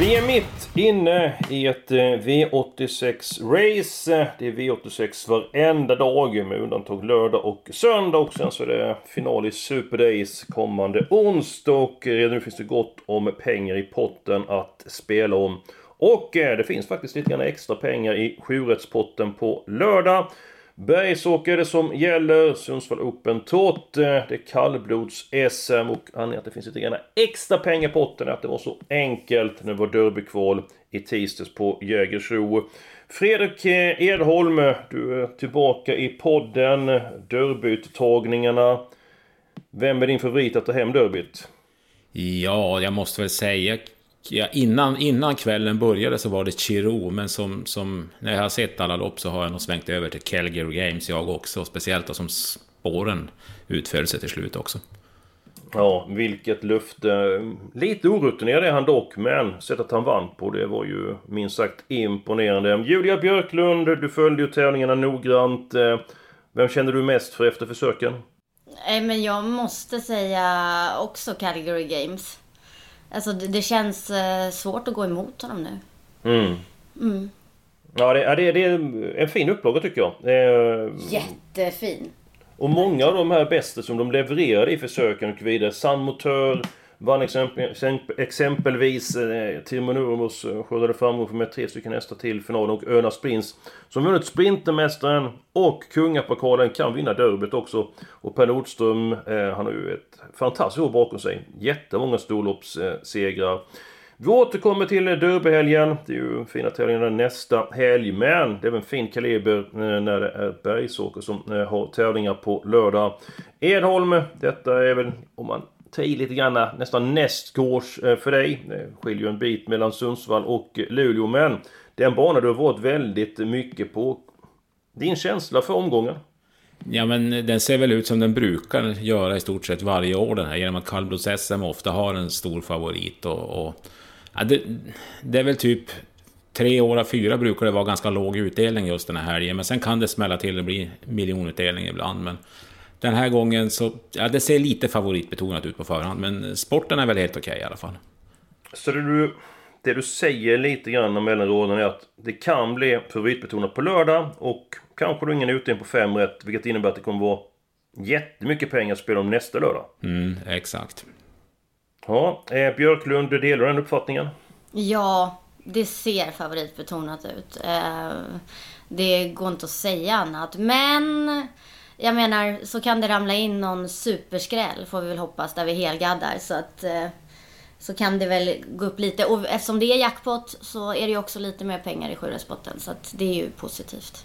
Vi är mitt inne i ett eh, V86-race. Det är V86 varenda dag med undantag lördag och söndag. Och sen så är det final i Super Days kommande onsdag. Och eh, redan nu finns det gott om pengar i potten att spela om. Och eh, det finns faktiskt lite grann extra pengar i sjurättspotten på lördag. Bergsåker är det som gäller. Sundsvall Open Tot. Det är kallblods-SM och anledningen att det finns lite grann extra pengar i potten är att det var så enkelt när det var derbykval i tisdags på Jägersro. Fredrik eh, Edholm, du är tillbaka i podden. Derbyuttagningarna. Vem är din favorit att ta hem derbyt? Ja, jag måste väl säga Ja, innan, innan kvällen började så var det Chiro, men som, som när jag har sett alla lopp så har jag nog svängt över till Calgary Games jag också. Speciellt då som spåren utföll sig till slut också. Ja, vilket löfte. Lite orutinerad är han dock, men sättet han vann på det var ju minst sagt imponerande. Julia Björklund, du följde ju tävlingarna noggrant. Vem känner du mest för efter försöken? Nej, men jag måste säga också Calgary Games. Alltså det, det känns eh, svårt att gå emot honom nu. Mm. Mm. Ja, det, det, det är en fin upplaga tycker jag. Eh, Jättefin. Och många av de här bästa som de levererade i försöken och vidare. Sandmotör vann exempel, exempelvis eh, Timo Nurmos eh, skördade framgång med tre stycken hästar till finalen och Öna Sprints som vunnit Sprintermästaren och Kungapokalen kan vinna derbyt också. Och Per Nordström, eh, han har ju ett fantastiskt år bakom sig. Jättemånga storloppssegrar. Eh, vi återkommer till eh, derbyhelgen. Det är ju fina tävlingar nästa helg. Men det är en fin kaliber eh, när det är Bergsåker som eh, har tävlingar på lördag. Edholm, detta är väl om man Ta i lite grann nästan nästgårds eh, för dig. Det skiljer ju en bit mellan Sundsvall och Luleå. Men det är en bana du har varit väldigt mycket på. Din känsla för omgången? Ja, men den ser väl ut som den brukar göra i stort sett varje år den här. Genom att kallblods-SM ofta har en stor favorit och... och ja, det, det, är väl typ... Tre år av fyra brukar det vara ganska låg utdelning just den här helgen. Men sen kan det smälla till och bli miljonutdelning ibland. Men den här gången så... Ja, det ser lite favoritbetonat ut på förhand. Men sporten är väl helt okej okay, i alla fall. Så det du, det du säger lite grann om mellanråden är att det kan bli favoritbetonat på lördag och kanske då ingen utdelning på fem rätt, vilket innebär att det kommer vara jättemycket pengar att spela om nästa lördag. Mm, exakt. Ja, eh, Björklund, du delar den uppfattningen? Ja, det ser favoritbetonat ut. Eh, det går inte att säga annat. Men jag menar, så kan det ramla in någon superskräll, får vi väl hoppas, där vi helgaddar. Så att eh, så kan det väl gå upp lite. Och eftersom det är jackpot så är det ju också lite mer pengar i sjurättspotten. Så att det är ju positivt.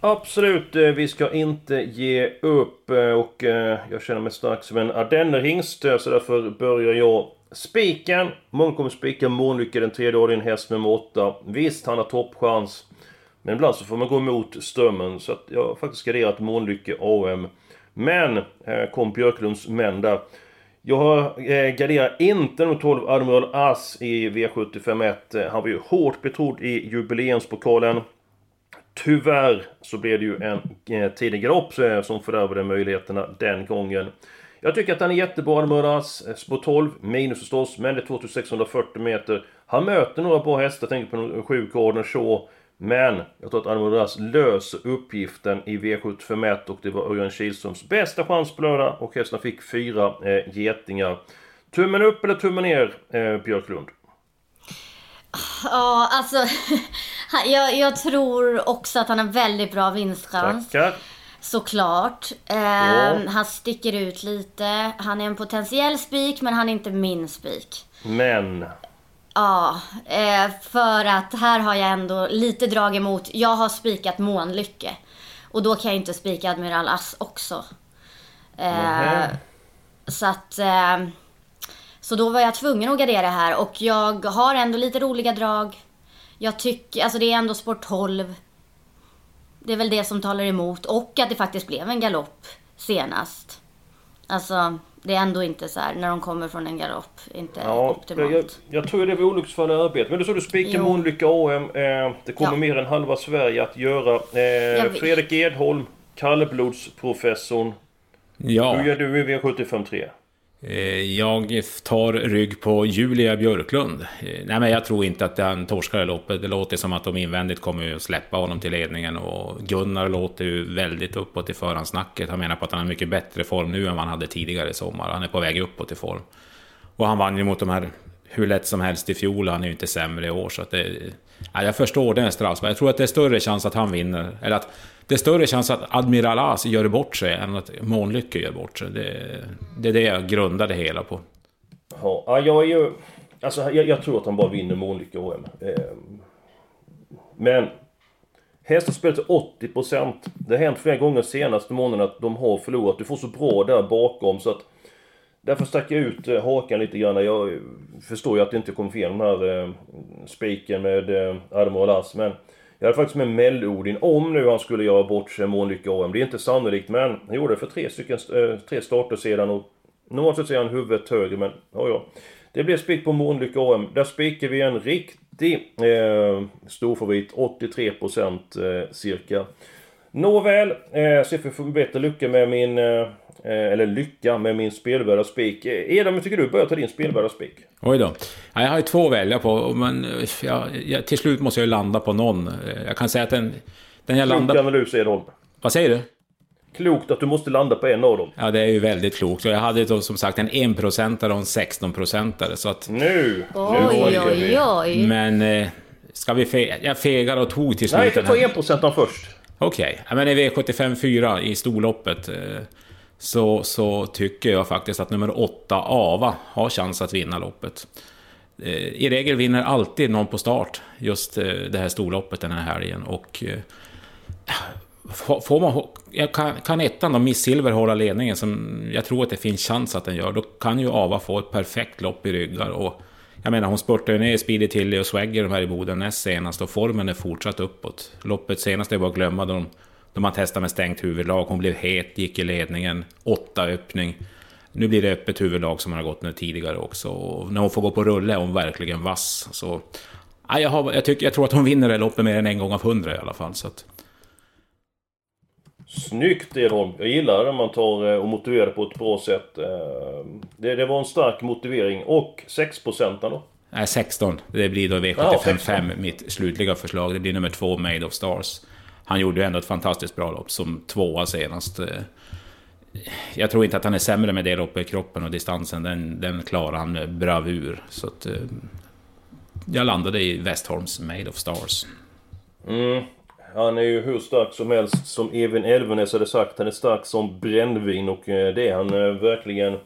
Absolut, eh, vi ska inte ge upp eh, och jag känner mig stark som en ardennerhingst så därför börjar jag spiken. Många kommer spika Månlycke den tredje ordningen, häst nummer 8. Visst, han har toppchans. Men ibland så får man gå emot strömmen så att jag har faktiskt garderat Månlycke AM. Men, här kom Björklunds män där. Jag har eh, garderat inte nummer 12 Admiral Ass i V751. Eh, han var ju hårt betrodd i jubileumspokalen. Tyvärr så blev det ju en eh, tidig galopp eh, som fördärvade möjligheterna den gången. Jag tycker att han är jättebra, Admiral As, eh, spår 12, minus förstås, men det är 2640 meter. Han möter några bra hästar, jag tänker på 7 Gordon Shaw. Men jag tror att Admiras löser uppgiften i V751 och det var Örjan Kihlströms bästa chans lördag och hästarna fick fyra eh, getingar. Tummen upp eller tummen ner, eh, Björklund? Ja, alltså... jag, jag, tror också att han har väldigt bra vinstchans. Tackar. Såklart. Eh, Han sticker ut lite. Han är en potentiell spik, men han är inte min spik. Men? Ja, eh, för att här har jag ändå lite drag emot. Jag har spikat Månlycke. Och då kan jag inte spika Admiral Ass också. Eh, Så att... Eh, så då var jag tvungen att gardera här och jag har ändå lite roliga drag. Jag tycker, alltså det är ändå sport 12. Det är väl det som talar emot och att det faktiskt blev en galopp senast. Alltså, det är ändå inte så här när de kommer från en galopp, inte Ja, optimalt. jag, jag tror det var olycksfall i arbetet. Men du sa du spikar Jo. Månlycke AM. Eh, det kommer Ja. mer än halva Sverige att göra. Eh. Fredrik Edholm, kallblodsprofessorn. Ja, Hur gör du i V753? Eh, jag tar rygg på Julia Björklund. Eh, nej, men jag tror inte att han torskar i loppet. Det låter som att de invändigt kommer att släppa honom till ledningen. Och Gunnar låter ju väldigt uppåt i förhandsnacket. Han menar på att han har mycket bättre form nu än vad han hade tidigare i sommar. Han är på väg uppåt i form. Och han vann ju mot de här hur lätt som helst i fjol. Han är ju inte sämre i år. Så att det, ja, jag förstår den Strauss. Jag tror att det är större chans att han vinner. Eller att det är större chans att Admiral As gör bort sig än att Månlycke gör bort sig. Det, det är det jag grundar det hela på. Ja, jag är ju... Alltså jag, jag tror att han bara vinner Månlycke OM. Eh, men... Hästen spelar till 80%. Det har hänt flera gånger senaste månaden att de har förlorat. Du får så bra där bakom så att... Därför stack jag ut eh, hakan lite grann. Jag förstår ju att det inte kom fel den här eh, spiken med eh, Admiral As. Men jag hade faktiskt med Mellodin om nu han skulle göra bort sig Månlykke AM. Det är inte sannolikt men han gjorde det för tre, stycken, eh, tre starter sedan och Normalt sett så är han huvudet högre men ja ja. Det blev spik på Månlykke AM. Där spikar vi en riktig eh, storfavorit. 83% eh, cirka. Nåväl, eh, så jag får bättre lycka med min... Eh, eller lycka med min spelvärda spik. Eh, Edam, tycker du börjar ta din spelvärda spik? Oj då. Ja, Jag har ju två att välja på, men jag, jag, till slut måste jag ju landa på någon. Jag kan säga att den, den jag Klok landar... analys Edholm. Vad säger du? Klokt att du måste landa på en av dem. Ja, det är ju väldigt klokt. Och jag hade då som sagt en 1-procentare och en 16-procentare. Så att... Nu! Oj, nu oj, oj. Men... Eh, ska vi fe... Jag fegar och tog till slut Nej, jag tar här. 1% först. Okej, ja, men i V75 4 i storloppet eh, så, så tycker jag faktiskt att nummer 8 Ava har chans att vinna loppet. Eh, I regel vinner alltid någon på start just eh, det här storloppet den här helgen och eh, får man, kan, kan ettan då, Miss Silver hålla ledningen som jag tror att det finns chans att den gör, då kan ju Ava få ett perfekt lopp i ryggar och jag menar, hon spurtade ju ner Speedy Tilly och Swagger de här i Boden näst senast och formen är fortsatt uppåt. Loppet senast är bara att glömma de, de man testade med stängt huvudlag. Hon blev het, gick i ledningen, åtta öppning. Nu blir det öppet huvudlag som hon har gått med tidigare också. Och när hon får gå på rulle är hon verkligen vass. Så, ja, jag, har, jag, tycker, jag tror att hon vinner det loppet mer än en gång av hundra i alla fall. Så att, Snyggt Edholm! Jag gillar när man tar eh, och motiverar på ett bra sätt. Eh, Det, det var en stark motivering. Och 6% då? Nej, 16. Det blir då Ja, V75 16. 5, mitt slutliga förslag. Det blir nummer två, Made of Stars. Han gjorde ju ändå ett fantastiskt bra lopp som tvåa senast. Eh, jag tror inte att han är sämre med det loppet i kroppen och distansen. Den, den klarar han med bravur. Så att, eh, jag landade i Westholms Made of Stars. Mm. Han är ju hur stark som helst som Evin Elvenes hade sagt. Han är stark som brännvin och eh, det är han verkligen.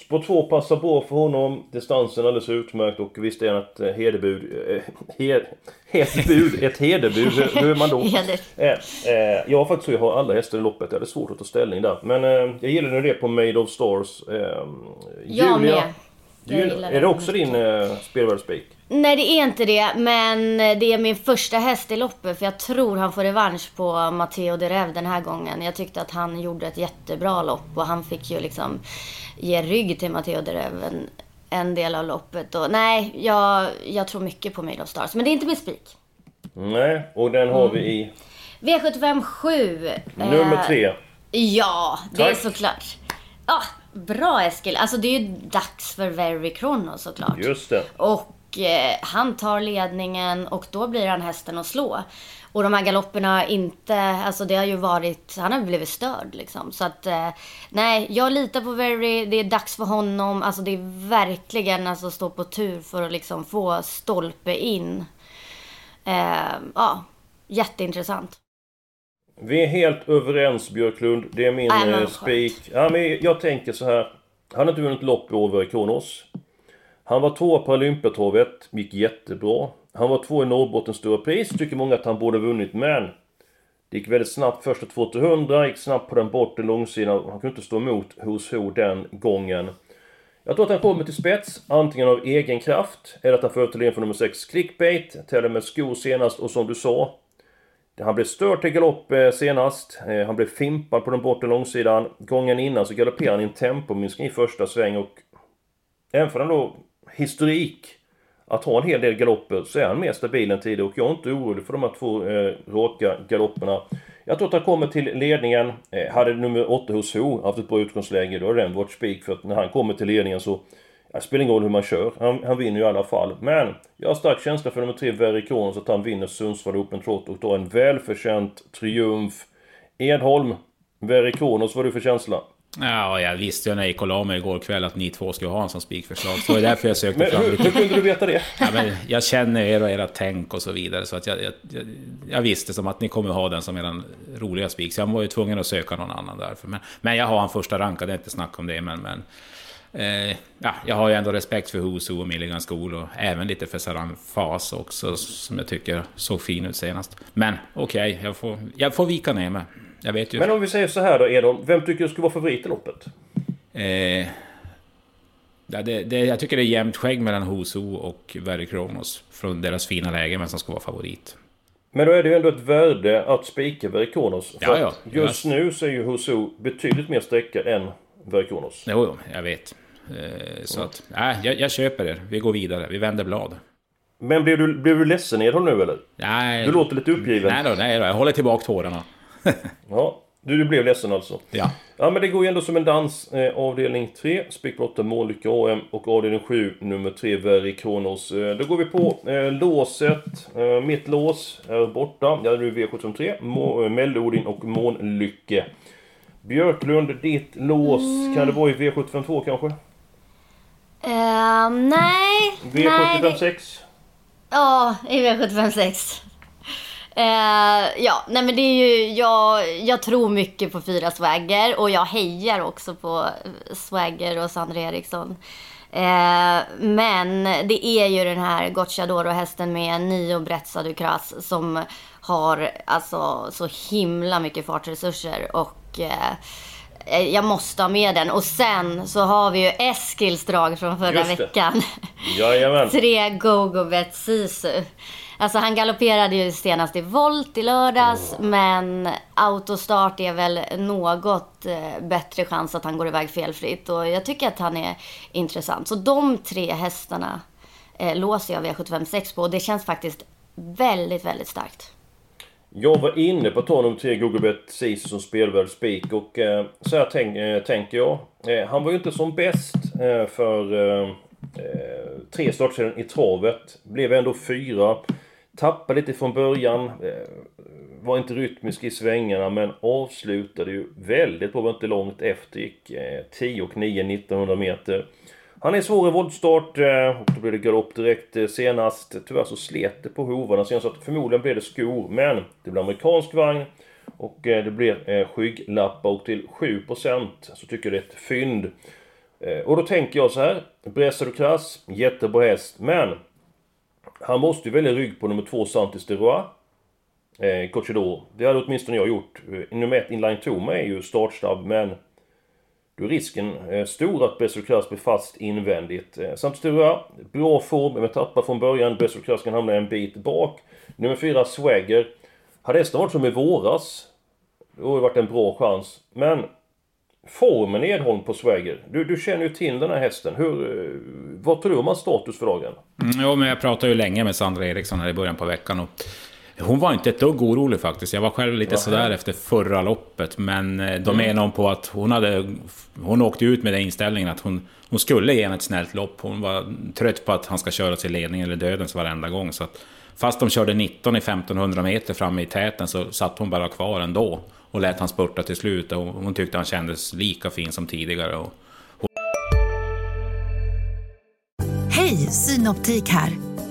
Spår 2 passar bra för honom. Distansen alldeles utmärkt och visst är han ett eh, hederbud. Eh, hed, ett bud, ett hederbud. Hur, hur är man då? Eh, eh, jag har faktiskt så jag har alla hästar i loppet. Jag hade svårt att ta ställning där. Men eh, jag gillar nu det på Made of Stars. Eh, Jag med. Jag Julia, gillar är det också din eh, spelvärldsspik? Nej det är inte det, men det är min första häst i loppet för jag tror han får revansch på Matteo de Rev den här gången. Jag tyckte att han gjorde ett jättebra lopp och han fick ju liksom ge rygg till Matteo de Rev en, en del av loppet. Och, nej, jag, jag tror mycket på Made of Stars, men det är inte min spik. Nej, och den har vi i V75 7. nummer tre. Ja, det är Tack. såklart. Ja, bra Eskil. Alltså det är ju dags för Very Chrono såklart. Just det. Och eh, han tar ledningen och då blir han hästen att slå. Och de här galopperna inte, alltså det har ju varit, han har blivit störd liksom. Så att, eh, nej, jag litar på Very, det är dags för honom. Alltså det är verkligen alltså stå på tur för att liksom få stolpe in. Eh, ja, jätteintressant. Vi är helt överens Björklund. Det är min eh, spik. Ja, men jag tänker så här. Han har inte vunnit lopp i år, Kronos. Han var tvåa på Olympiatorvet. Gick jättebra. Han var två i Norrbottens stora pris. Tycker många att han borde ha vunnit, men... Det gick väldigt snabbt första 200 gick snabbt på den bortre långsidan. Han kunde inte stå emot Hos Ho den gången. Jag tror att han kommer till spets, antingen av egen kraft, eller att han får till för nummer 6 Clickbait, Tävlade med skor senast och som du sa, han blev störd till galopp eh, senast. Eh, han blev fimpad på den bortre långsidan. Gången innan så galopperade han i en tempominskning i första sväng och... Även för han då historik att ha en hel del galopper så är han mer stabil än tidigare och jag är inte orolig för de här två eh, raka galopperna. Jag tror att han kommer till ledningen. Eh, hade nummer 8 hos Ho haft ett bra utgångsläge då hade den varit spik för att när han kommer till ledningen så det spelar ingen roll hur man kör. Han, han vinner ju i alla fall. Men jag har stark känsla för nummer 3, Very så att han vinner Sundsvall Open Trot och tar en välförtjänt triumf. Edholm, Very vad har du för känsla? Ja, jag visste ju när jag gick och la mig igår kväll att ni två skulle ha en som spikförslag. Så det är därför jag sökte men fram hur, lite. hur kunde du veta det? Ja, men jag känner er och era tänk och så vidare. Så att jag, jag, jag, jag visste som att ni kommer ha den som er roliga spik. Så jag var ju tvungen att söka någon annan därför. Men, men jag har en första rankad, det är inte snack om det. Men, men eh, ja, jag har ju ändå respekt för Huso och Milligan School och även lite för Saran Fas också som jag tycker såg fin ut senast. Men okej, okay, jag, får, jag får vika ner mig. Jag vet ju. Men om vi säger så här då Edholm, vem tycker du skulle vara favorit i loppet? Eh, ja, det, det, jag tycker det är jämnt skägg mellan Huso och Very Kronos från deras fina läge, men som ska vara favorit. Men då är det ju ändå ett värde att spika Verikonos. För Ja, ja. just nu så är ju Husu betydligt mer sträckad än Verikonos. Jo, jo, jag vet. Eh, så att, nej, jag, jag köper det. Vi går vidare. Vi vänder blad. Men blev du, blev du ledsen Edholm nu eller? Nej, Du låter lite uppgiven. Nej då, nej då. Jag håller tillbaka tårarna. Ja, du, du blev ledsen alltså. Ja. Ja men det går ju ändå som en dans. Eh, avdelning 3, Spikbrotta Mållycke AM och avdelning 7, nummer 3, Very Kronos. Eh, då går vi på eh, låset. Eh, mitt lås är borta. Jag hade nu V753, Må- eh, Mellodin och Månlycke. Björklund, ditt lås. Kan det vara i V752 kanske? Ehm, nej. nej, det- V756? Ja, i V756. Eh, ja, nej men det är ju, jag, jag tror mycket på fyra swagger och jag hejar också på swagger och Sandra Eriksson. Eh, men det är ju den här Gocciadoro-hästen med Nio Brezza Ducras som har alltså så himla mycket fartresurser och eh, jag måste ha med den. Och sen så har vi ju Eskils drag från förra veckan. Jajamän. Tre Go-Go-Bet Sisu. Alltså han galopperade ju senast i volt i lördags, men autostart är väl något eh, bättre chans att han går iväg felfritt. Och jag tycker att han är intressant. Så de tre hästarna eh, låser jag V756 på och det känns faktiskt väldigt, väldigt starkt. Jag var inne på att ta nummer 3, Googlebet Ceesay som spelvärd spik och eh, så här tänk, eh, tänker jag. Eh, han var ju inte som bäst eh, för eh, eh tre startställen i travet. Blev ändå fyra. Tappade lite från början. Eh, var inte rytmisk i svängarna men avslutade ju väldigt bra. Var inte långt efter. Gick eh, 10 och 9, 1900 meter. Han är svår i voltstart eh, och då blev det galopp direkt eh, senast. Tyvärr så slet det på hovarna senast så att förmodligen blev det skor. Men det blir amerikansk vagn och eh, det blir skygglappar och till 7% så tycker jag det är ett fynd. Och då tänker jag så här. Bresser och krass, jättebra häst. Men han måste ju välja rygg på nummer två, Santis de Roy. Eh, Cochidor. Det hade åtminstone jag gjort. Nummer ett Inline Toma är ju startsnabb men då är risken eh, stor att Bressa blir fast invändigt. Eh, samt Santis bra form, men tappar från början. Bressa kan hamna en bit bak. Nummer 4 Swagger. Hade hästen varit som i våras, då har det varit en bra chans. Men formen Edholm på Swagger. Du, du känner ju till den här hästen. Hur, eh, vad tror du om hans status för dagen? Mm, men jag pratade ju länge med Sandra Eriksson här i början på veckan. Och hon var inte ett dugg orolig faktiskt. Jag var själv lite sådär efter förra loppet. Men eh, de menar hon på att hon hade... Hon åkte ut med den inställningen att hon, hon skulle ge ett snällt lopp. Hon var trött på att han ska köra till ledning eller dödens varenda gång. Så att, fast de körde 19 i 1500 meter framme i täten så satt hon bara kvar ändå. Och lät han spurta till slut. Och hon tyckte han kändes lika fin som tidigare. Och Hej, Synoptik här.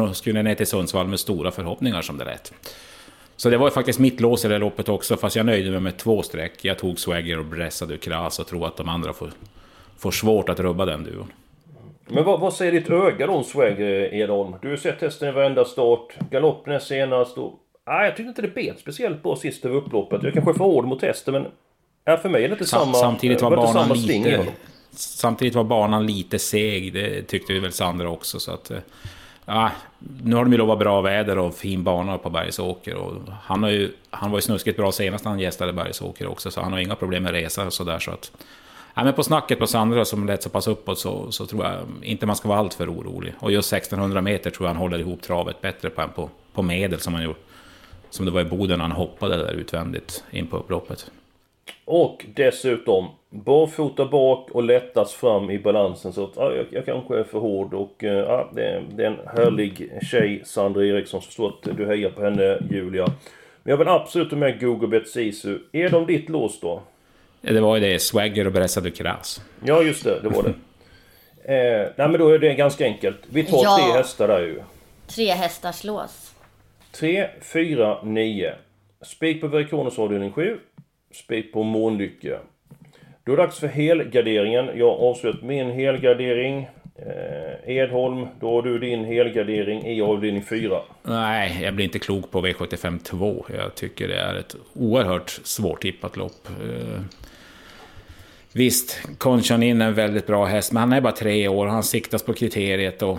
Och skulle ner till Sundsvall med stora förhoppningar som det lät. Så det var ju faktiskt mitt lås i det loppet också, fast jag nöjde mig med två streck. Jag tog Swagger och Bressa Kras och tror att de andra får, får svårt att rubba den duon. Men vad, vad säger ditt öga om Swagger Edholm? Du har sett hästen i varenda start. Galopp näst senast och... Nej, jag tyckte inte det bet speciellt bra sist över upploppet. Jag kanske är för hård mot hästen men... Ja, för mig är det inte Sam, samma... samtidigt var inte banan sting lite... Samtidigt var banan lite seg, det tyckte vi väl Sandra också. Så att, eh, ja, nu har de ju lovat bra väder och fin bana på Bergsåker. Och han, har ju, han var ju snuskigt bra senast han gästade Bergsåker också, så han har inga problem med resa och sådär. Så att, ja, men på snacket på Sandra som lät så pass uppåt så, så tror jag inte man ska vara alltför orolig. Och just 1600 meter tror jag han håller ihop travet bättre på än på, på medel som han gjorde. Som det var i Boden när han hoppade där utvändigt in på upploppet. Och dessutom barfota bak och lättast fram i balansen. Så att, ja, jag, jag kanske är för hård och eh, ja, det, är, det är en härlig tjej, Sandra Eriksson. Så förstår att du hejar på henne, Julia. Men jag vill absolut ha med Google Bet Sisu. Är de ditt lås då? Det var ju det, Swagger och Bressa Ducras. Ja, just det. Det var det. eh, nej, men då är det ganska enkelt. Vi tar Ja. tre hästar där ju. Tre hästars lås. 3, 4, 9. Spik på Verikonos avdelning 7. Spik på Månlycke. Då är det dags för helgarderingen. Jag har avslutat min helgardering. Eh, Edholm, då har du din helgardering i avdelning 4. Nej, jag blir inte klok på V75 2. Jag tycker det är ett oerhört svårtippat lopp. Eh, Visst, Conchanin är en väldigt bra häst, men han är bara tre år. Han siktas på kriteriet och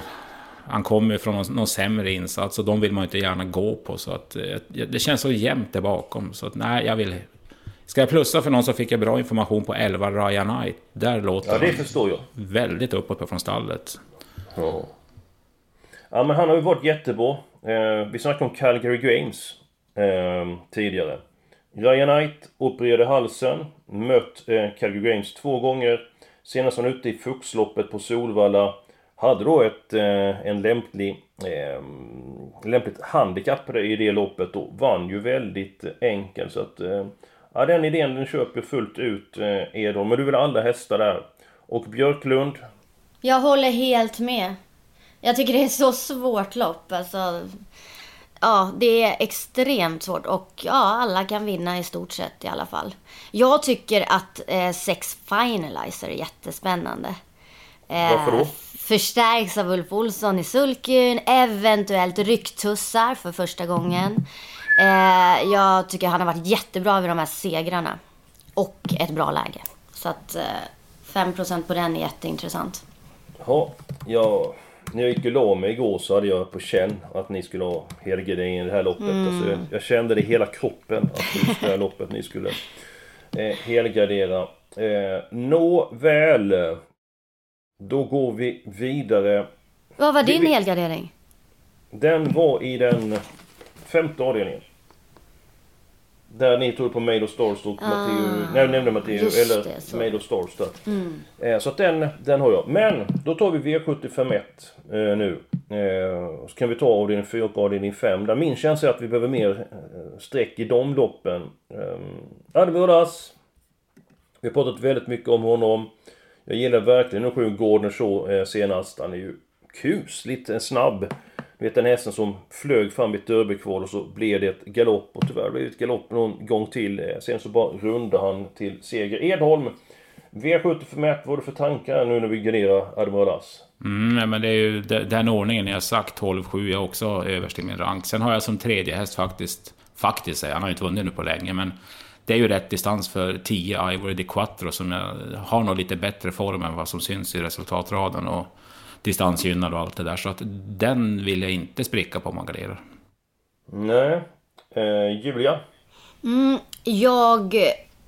han kommer från någon, någon sämre insats och de vill man inte gärna gå på. Så att, eh, det känns så jämnt där bakom. Så att, nej, jag vill... Ska jag plussa för någon så fick jag bra information på 11 Ryan Knight. Där låter Ja, det förstår jag. väldigt uppåt från stallet. Ja. ja, men han har ju varit jättebra. Eh, vi snackade om Calgary Games eh, tidigare. Ryan Knight opererade halsen, mött eh, Calgary Games två gånger. Senast han ute i Fuxloppet på Solvalla. Hade då ett, eh, en lämplig, eh, lämpligt handikapp i det loppet och vann ju väldigt enkelt. Så att, eh, ja, den idén den köper jag fullt ut eh, Edholm. Men du vill ha alla hästar där. Och Björklund, Jag håller helt med. Jag tycker det är så svårt lopp. Alltså, ja, det är extremt svårt och ja, alla kan vinna i stort sett i alla fall. Jag tycker att eh, Sex Finalizer är jättespännande. Eh, Varför då? Förstärks av Ulf Olsson i sulkyn, eventuellt rycktussar för första gången. Eh, jag tycker han har varit jättebra vid de här segrarna. Och ett bra läge. Så att eh, 5% på den är jätteintressant. Ja, jag, när jag gick och la mig igår så hade jag på känn att ni skulle ha helgardering i det här loppet. Mm. Alltså, jag, jag kände det i hela kroppen att just det här loppet ni skulle eh, helgardera. Eh, Nåväl. Då går vi vidare. Vad var din vi- helgardering? Den var i den femte avdelningen. Där ni tog på Made of Stars och Matteo... Nej, nämnde Matteo, Ah, eller det, så. Made of Stars där. Mm. Eh, så att den, den har jag. Men då tar vi V751 eh, nu. Eh, så kan vi ta avdelning 4 och avdelning 5. Där min känsla är att vi behöver mer eh, streck i de loppen. Eh, Advodas. Vi har pratat väldigt mycket om honom. Jag gillar verkligen nummer 7 Gordon Shaw eh, senast. Han är ju kusligt eh, snabb. Du vet den hästen som flög fram i ett derbykval och så blev det ett galopp och tyvärr blev det ett galopp någon gång till. Eh, sen så bara rundade han till seger. Edholm. V75 vad har det för tankar nu när vi garderar Admiral Mm, nej, men det är ju den ordningen jag har sagt, 12-7, jag också överst i min rank. Sen har jag som tredje häst faktiskt, faktiskt säger jag, han har ju inte vunnit nu på länge, men det är ju rätt distans för 10 Ivory Di Quattro som jag har nog lite bättre form än vad som syns i resultatraden och distansgynnad och allt det där. Så att den vill jag inte spricka på om man garderar. Nej. Eh, Julia. Mm, jag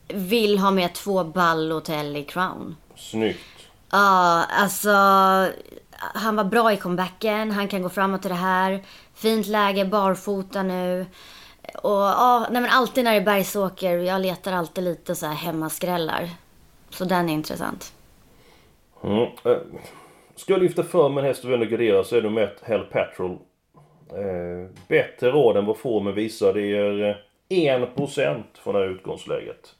vill ha med två Ballotell i Crown. Snyggt. Ja, alltså... Han var bra i comebacken. Han kan gå framåt i det här. Fint läge, barfota nu. Och ja, nej men alltid när det är bergsåker. Jag letar alltid lite så här hemmaskrällar. Så den är intressant. Mm. Eh, ska jag lyfta fram en häst och ändå gardera så är det med Hell Patrol. Eh, bättre råd än vad formen visar. Det är eh, 1% från det här utgångsläget.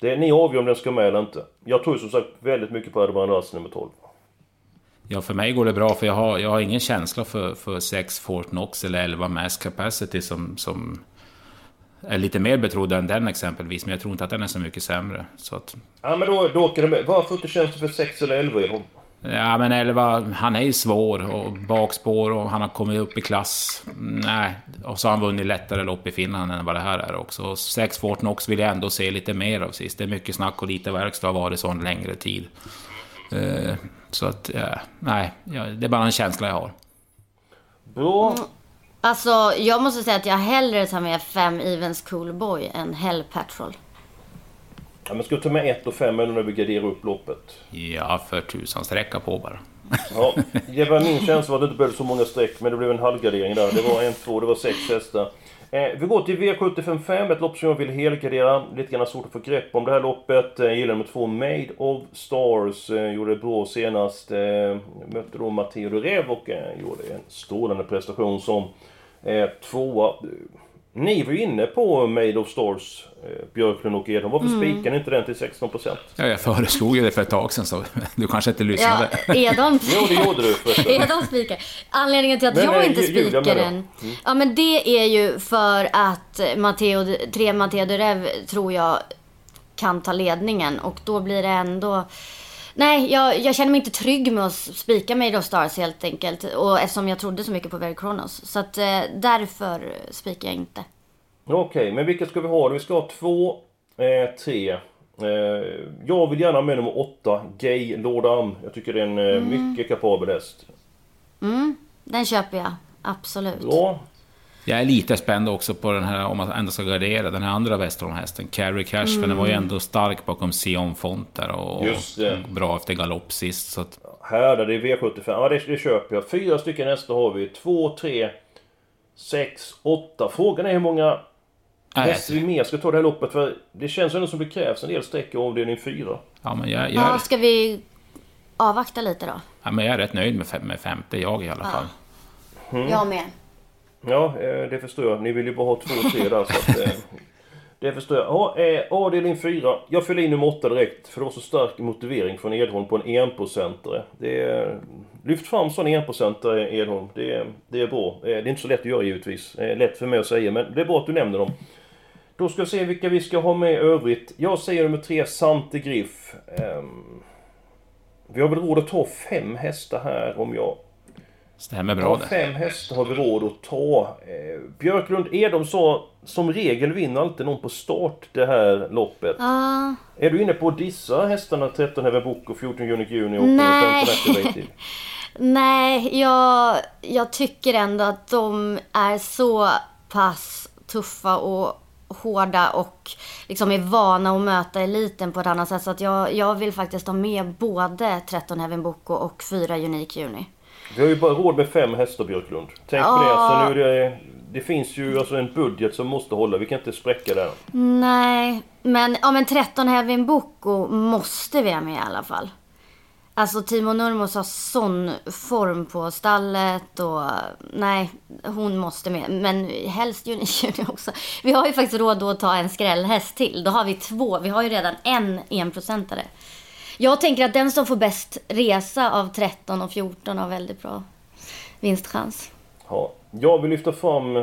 Det, ni avgör om den ska med eller inte. Jag tror som sagt väldigt mycket på Adebaran Rass nummer 12. Ja, för mig går det bra för jag har, jag har ingen känsla för, för 6 Fort Knox eller 11 Mass Capacity som, som är lite mer betrodd än den exempelvis. Men jag tror inte att den är så mycket sämre. Så att... Ja, men då, då åker det med. Varför inte känsla för 6 eller 11 Edholm? Ja, men 11, han är ju svår och bakspår och han har kommit upp i klass. Nej, och så har han vunnit lättare lopp i Finland än vad det här är också. 6 Fort Knox vill jag ändå se lite mer av sist. Det är mycket snack och lite verkstad har varit så en längre tid. Eh, så att, ja, nej, ja, det är bara en känsla jag har. Bra. Alltså, jag måste säga att jag hellre tar med fem Evens Coolboy än Hell Patrol. Ja, men ska du ta med 1 och 5 eller när vi garderar upp loppet? Ja, för tusan. Sträcka på bara. Ja, det var min känsla att det inte behövde så många streck, men det blev en halvgardering där. Det var en, två, det var sex hästar. Eh, vi går till V755, ett lopp som jag vill helgardera. Lite grann svårt att få grepp om det här loppet. Eh, jag gillar nummer två, Made of Stars. Eh, gjorde det bra senast. Eh, mötte då Matteo Rev och eh, gjorde en strålande prestation som eh, tvåa. Ni var ju inne på Made of Stars, eh, Björklund och Edholm. Varför Mm. spikar ni inte den till 16%? Ja, jag föreslog ju det för ett tag sedan, så du kanske inte Ja, lyssnade. Edholm... Jo, det gjorde du. Edholm spikar. Anledningen till att Men, jag eh, inte spikar den. Mm. Ja, men det är ju för att Matteo, tre Matteo de Rev tror jag kan ta ledningen och då blir det ändå... Nej, jag, jag känner mig inte trygg med att spika Made of Stars helt enkelt. Och eftersom jag trodde så mycket på Very Kronos. Så att eh, därför spikar jag inte. Okej, men vilka ska vi ha? Vi ska ha två, eh, tre. Eh, jag vill gärna ha med nummer åtta, Gay Lord Am. Jag tycker det är en Mm. mycket kapabel häst. Mm, den köper jag. Absolut. Bra. Jag är lite spänd också på den här, om man ändå ska gardera, den här andra Westerholm-hästen, Carrie Cash, för den var ju Mm. ändå stark bakom Sion Font där och, Just det. och bra efter galopp sist. Så att, Här där, det är V75. Ja, det, det köper jag. Fyra stycken hästar har vi. Två, tre, sex, åtta. Frågan är hur många hästar vi mer ska ta det här loppet. För det känns ändå som det krävs en del streck i avdelning fyra. ja, men jag, jag, Ja, ska vi avvakta lite då? ja, men jag är rätt nöjd med, fem, med femte, jag i alla fall. Mm. Jag med. Ja, eh, det förstår jag. Ni vill ju bara ha två tre där så att, eh, Det förstår jag. Ja, eh, avdelning 4. Jag fyller in nummer 8 direkt för det var så stark motivering från Edholm på en enprocentare. Det är, lyft fram sån enprocentare Edholm. Det, är- det är bra. Eh, Det är inte så lätt att göra givetvis. Eh, Lätt för mig att säga men det är bra att du nämner dem. Då ska vi se vilka vi ska ha med i övrigt. Jag säger nummer 3, Sante Griff. Ehm, vi har väl råd att ta fem hästar här om jag Stämmer bra det. fem hästar har vi råd att ta. Eh, Björklund Edom sa som regel vinner alltid någon på start det här loppet. Ja. Är du inne på att dissa hästarna 13 Heaven Book och 14 Unique Juni och Nej. 15 Activated? Nej, jag, jag tycker ändå att de är så pass tuffa och hårda och liksom är vana att möta eliten på ett annat sätt. Så att jag, jag vill faktiskt ha med både 13 Heaven Boko och 4 Unique Juni. Vi har ju bara råd med fem hästar Björklund. Tänk på det. Så nu är det, det finns ju alltså en budget som måste hålla. Vi kan inte spräcka den. Nej, men, ja, men 13 Heaven Boko måste vi ha med i alla fall. Alltså Timo Nurmos har sån form på stallet och nej, hon måste med. Men helst Unique Juni också. Vi har ju faktiskt råd då att ta en skrällhäst till. Då har vi två. Vi har ju redan en enprocentare. Jag tänker att den som får bäst resa av 13 och 14 har väldigt bra vinstchans. Ja, jag vill lyfta fram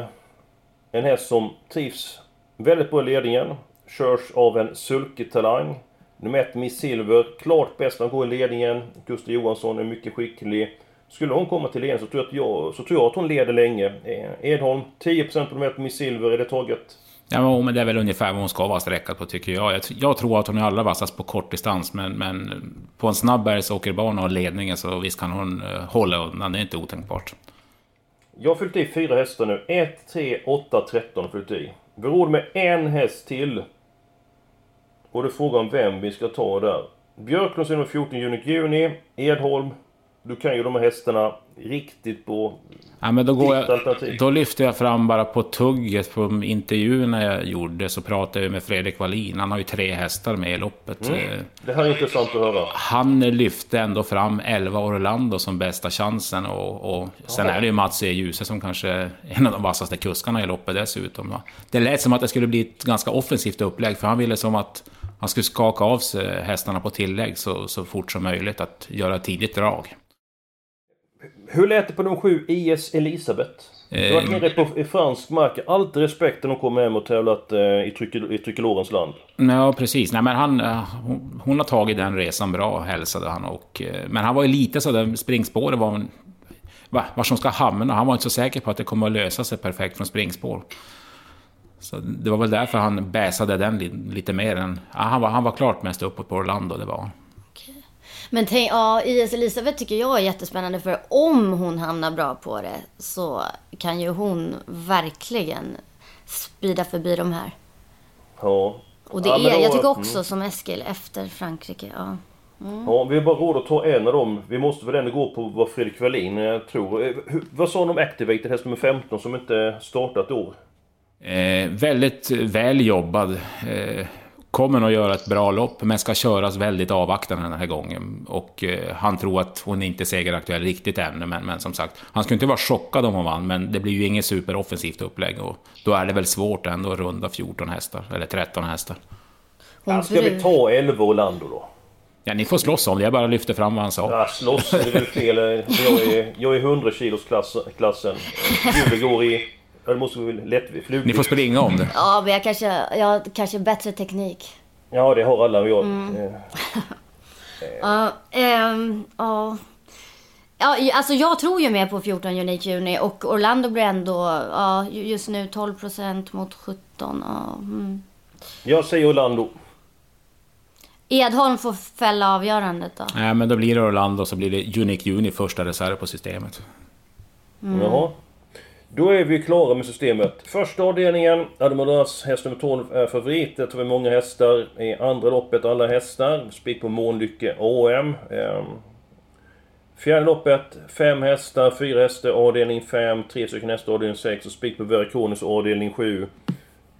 en häst som trivs väldigt bra i ledningen. Körs av en sulketalang. Nummer ett Miss Silver, klart bäst när hon går i ledningen. Gustav Johansson är mycket skicklig. Skulle hon komma till ledningen så tror jag att, jag, så tror jag att hon leder länge. Eh, Edholm, 10% på nummer ett Miss Silver, är det taget? Ja, men det är väl ungefär vad hon ska vara sträckad på tycker jag. Jag, jag tror att hon är allra vassast på kort distans, men, men på en snabb bergsåkerbana och ledningen så visst kan hon uh, hålla undan. Det är inte otänkbart. Jag har fyllt i fyra hästar nu. 1, 3, 8, 13 har fyllt i. Vi råd med en häst till. Och det är frågan om vem vi ska ta där. Björklund nummer 14 juni, Juni. Edholm. Du kan ju de här hästarna riktigt på Ja, men då, går jag, alternativ. då lyfte jag fram bara på tugget på intervjuerna jag gjorde så pratade jag med Fredrik Wallin. Han har ju tre hästar med i loppet. Mm. Det här är intressant att höra. Han lyfte ändå fram 11 Orlando som bästa chansen och, och sen är det ju Mats E. Djuse som kanske är en av de vassaste kuskarna i loppet dessutom. Va? Det lät som att det skulle bli ett ganska offensivt upplägg för han ville som att han skulle skaka av sig hästarna på tillägg så, så fort som möjligt att göra tidigt drag. Hur lät det på de sju IS Elisabeth? Du har varit Eh. nere på fransk mark. Alltid respekt när de kommer hem och tävlat eh, i, tryck, i Tricolorens land. Ja, precis. Nej, men han, eh, hon, hon har tagit den resan bra, hälsade han. Och, eh, men han var ju lite sådär, springspåret var... en- Va, var som ska hamna. Han var inte så säker på att det kommer att lösa sig perfekt från springspår. Så det var väl därför han bäsade den li, lite mer än... Ja, han, var, han var klart mest uppåt på Orlando, det var han. Men tänk, ja, IS Elisabeth tycker jag är jättespännande för om hon hamnar bra på det så kan ju hon verkligen spida förbi de här. Ja. Och det Ja, är, då- jag tycker också mm. som Eskil efter Frankrike. Ja. Mm. Ja, vi har bara råd att ta en av dem. Vi måste väl ändå gå på vad Fredrik Wallin eh, tror. Eh, hur- Vad sa han om Activated, häst nummer 15, som inte startat år? Eh, väldigt väl jobbad. Eh, kommer nog göra ett bra lopp, men ska köras väldigt avvaktande den här gången. Och eh, han tror att hon inte är segeraktuell riktigt ännu, men, men som sagt, han skulle inte vara chockad om hon vann, men det blir ju inget superoffensivt upplägg. Och då är det väl svårt ändå att runda 14 hästar, eller 13 hästar. Ja, ska vi ta 11 Orlando då? Ja, ni får slåss om det, jag bara lyfter fram vad han sa. Ja, slåss det är väl fel. Jag är, jag är 100 kilos klass, klassen. Julen går i... Ja, det måste vi väl lätt vid. Ni får springa om det. ja, men jag kanske, jag har kanske bättre teknik. Ja, det har alla. Jag, Mm. eh, Ja, ehm, ja. Ja, alltså jag tror ju mer på 14 Unique Juni och Orlando blir ändå, ja, just nu 12% mot 17. Ja, mm. jag säger Orlando. Edholm får fälla avgörandet då. Nej, men då blir det Orlando, så blir det Unique Juni första reserv på systemet. Mm. Jaha. Då är vi klara med systemet. Första avdelningen, Ademaras häst nummer 12 är favorit. Där tar vi många hästar. I andra loppet alla hästar. Spik på Månlycke AM. Ehm, fjärde loppet, fem hästar, fyra hästar, avdelning 5, tre stycken hästar, avdelning 6 och spik på Verikonis avdelning 7.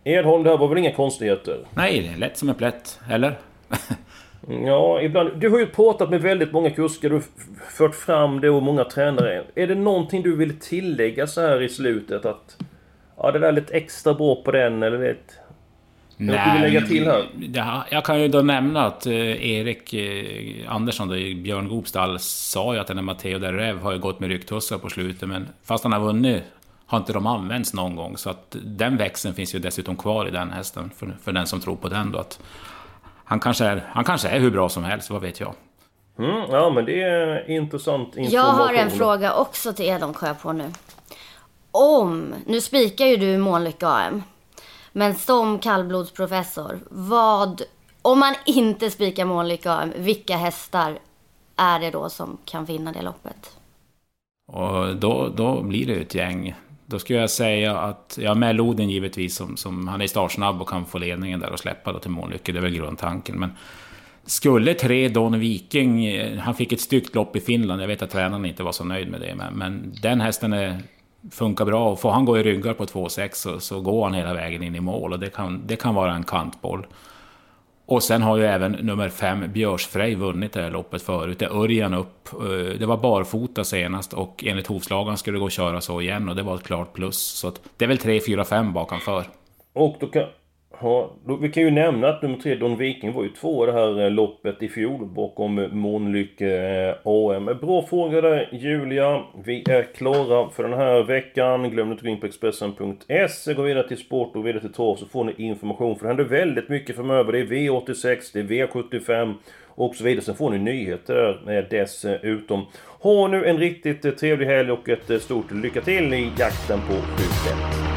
Edholm, det här var väl inga konstigheter? Nej, det är lätt som en plätt, eller? Ja, ibland. Du har ju pratat med väldigt många kuskar, du har fört fram det och många tränare. Är det någonting du vill tillägga så här i slutet? Att... Ja, det där är lite extra bra på den, eller det... Något du vill lägga till här? Ja, jag kan ju då nämna att eh, Erik eh, Andersson då, i Björn Goops stall sa ju att den här Matteo del Rev har ju gått med rycktussar på slutet, men fast han har vunnit har inte de använts någon gång. Så att den växeln finns ju dessutom kvar i den hästen, för, för den som tror på den då. Att han, kanske är, han kanske är hur bra som helst, vad vet jag. Mm, ja, men det är intressant information. Jag har en fråga också till Edholm, kom jag på nu. Om, nu spikar ju du Månlycke AM. Men som kallblodsprofessor, vad... Om man inte spikar Månlycke AM, vilka hästar är det då som kan vinna det loppet? Och då, då blir det ett gäng. Då skulle jag säga att, ja med Loden givetvis, som, som han är startsnabb och kan få ledningen där och släppa då till Månlykke, det är väl grundtanken. Men skulle tre Don Viking, eh, han fick ett styggt lopp i Finland, jag vet att tränaren inte var så nöjd med det, men, men den hästen är, funkar bra. Och får han gå i ryggar på 2,6 så, så går han hela vägen in i mål och det kan, det kan vara en kantboll. Och sen har ju även nummer fem Björsfrej vunnit det här loppet förut. Det är Örjan upp. Eh, det var barfota senast och enligt hovslagaren skulle det gå att köra så igen och det var ett klart plus. Så att det är väl 3, 4, 5 bakanför. Och då kan... Ja, då, vi kan ju nämna att nummer tre, Don Viking, var ju två i det här eh, loppet i fjol bakom Månlycke eh, AM. Bra fråga där Julia. Vi är klara för den här veckan. Glöm inte att gå in på Expressen.se. Gå vidare till sport och vidare till torv så får ni information. För det händer väldigt mycket framöver. Det är V86, det är V75 och så vidare. Sen får ni nyheter där eh, dessutom. Ha nu en riktigt trevlig helg och ett stort lycka till i jakten på 7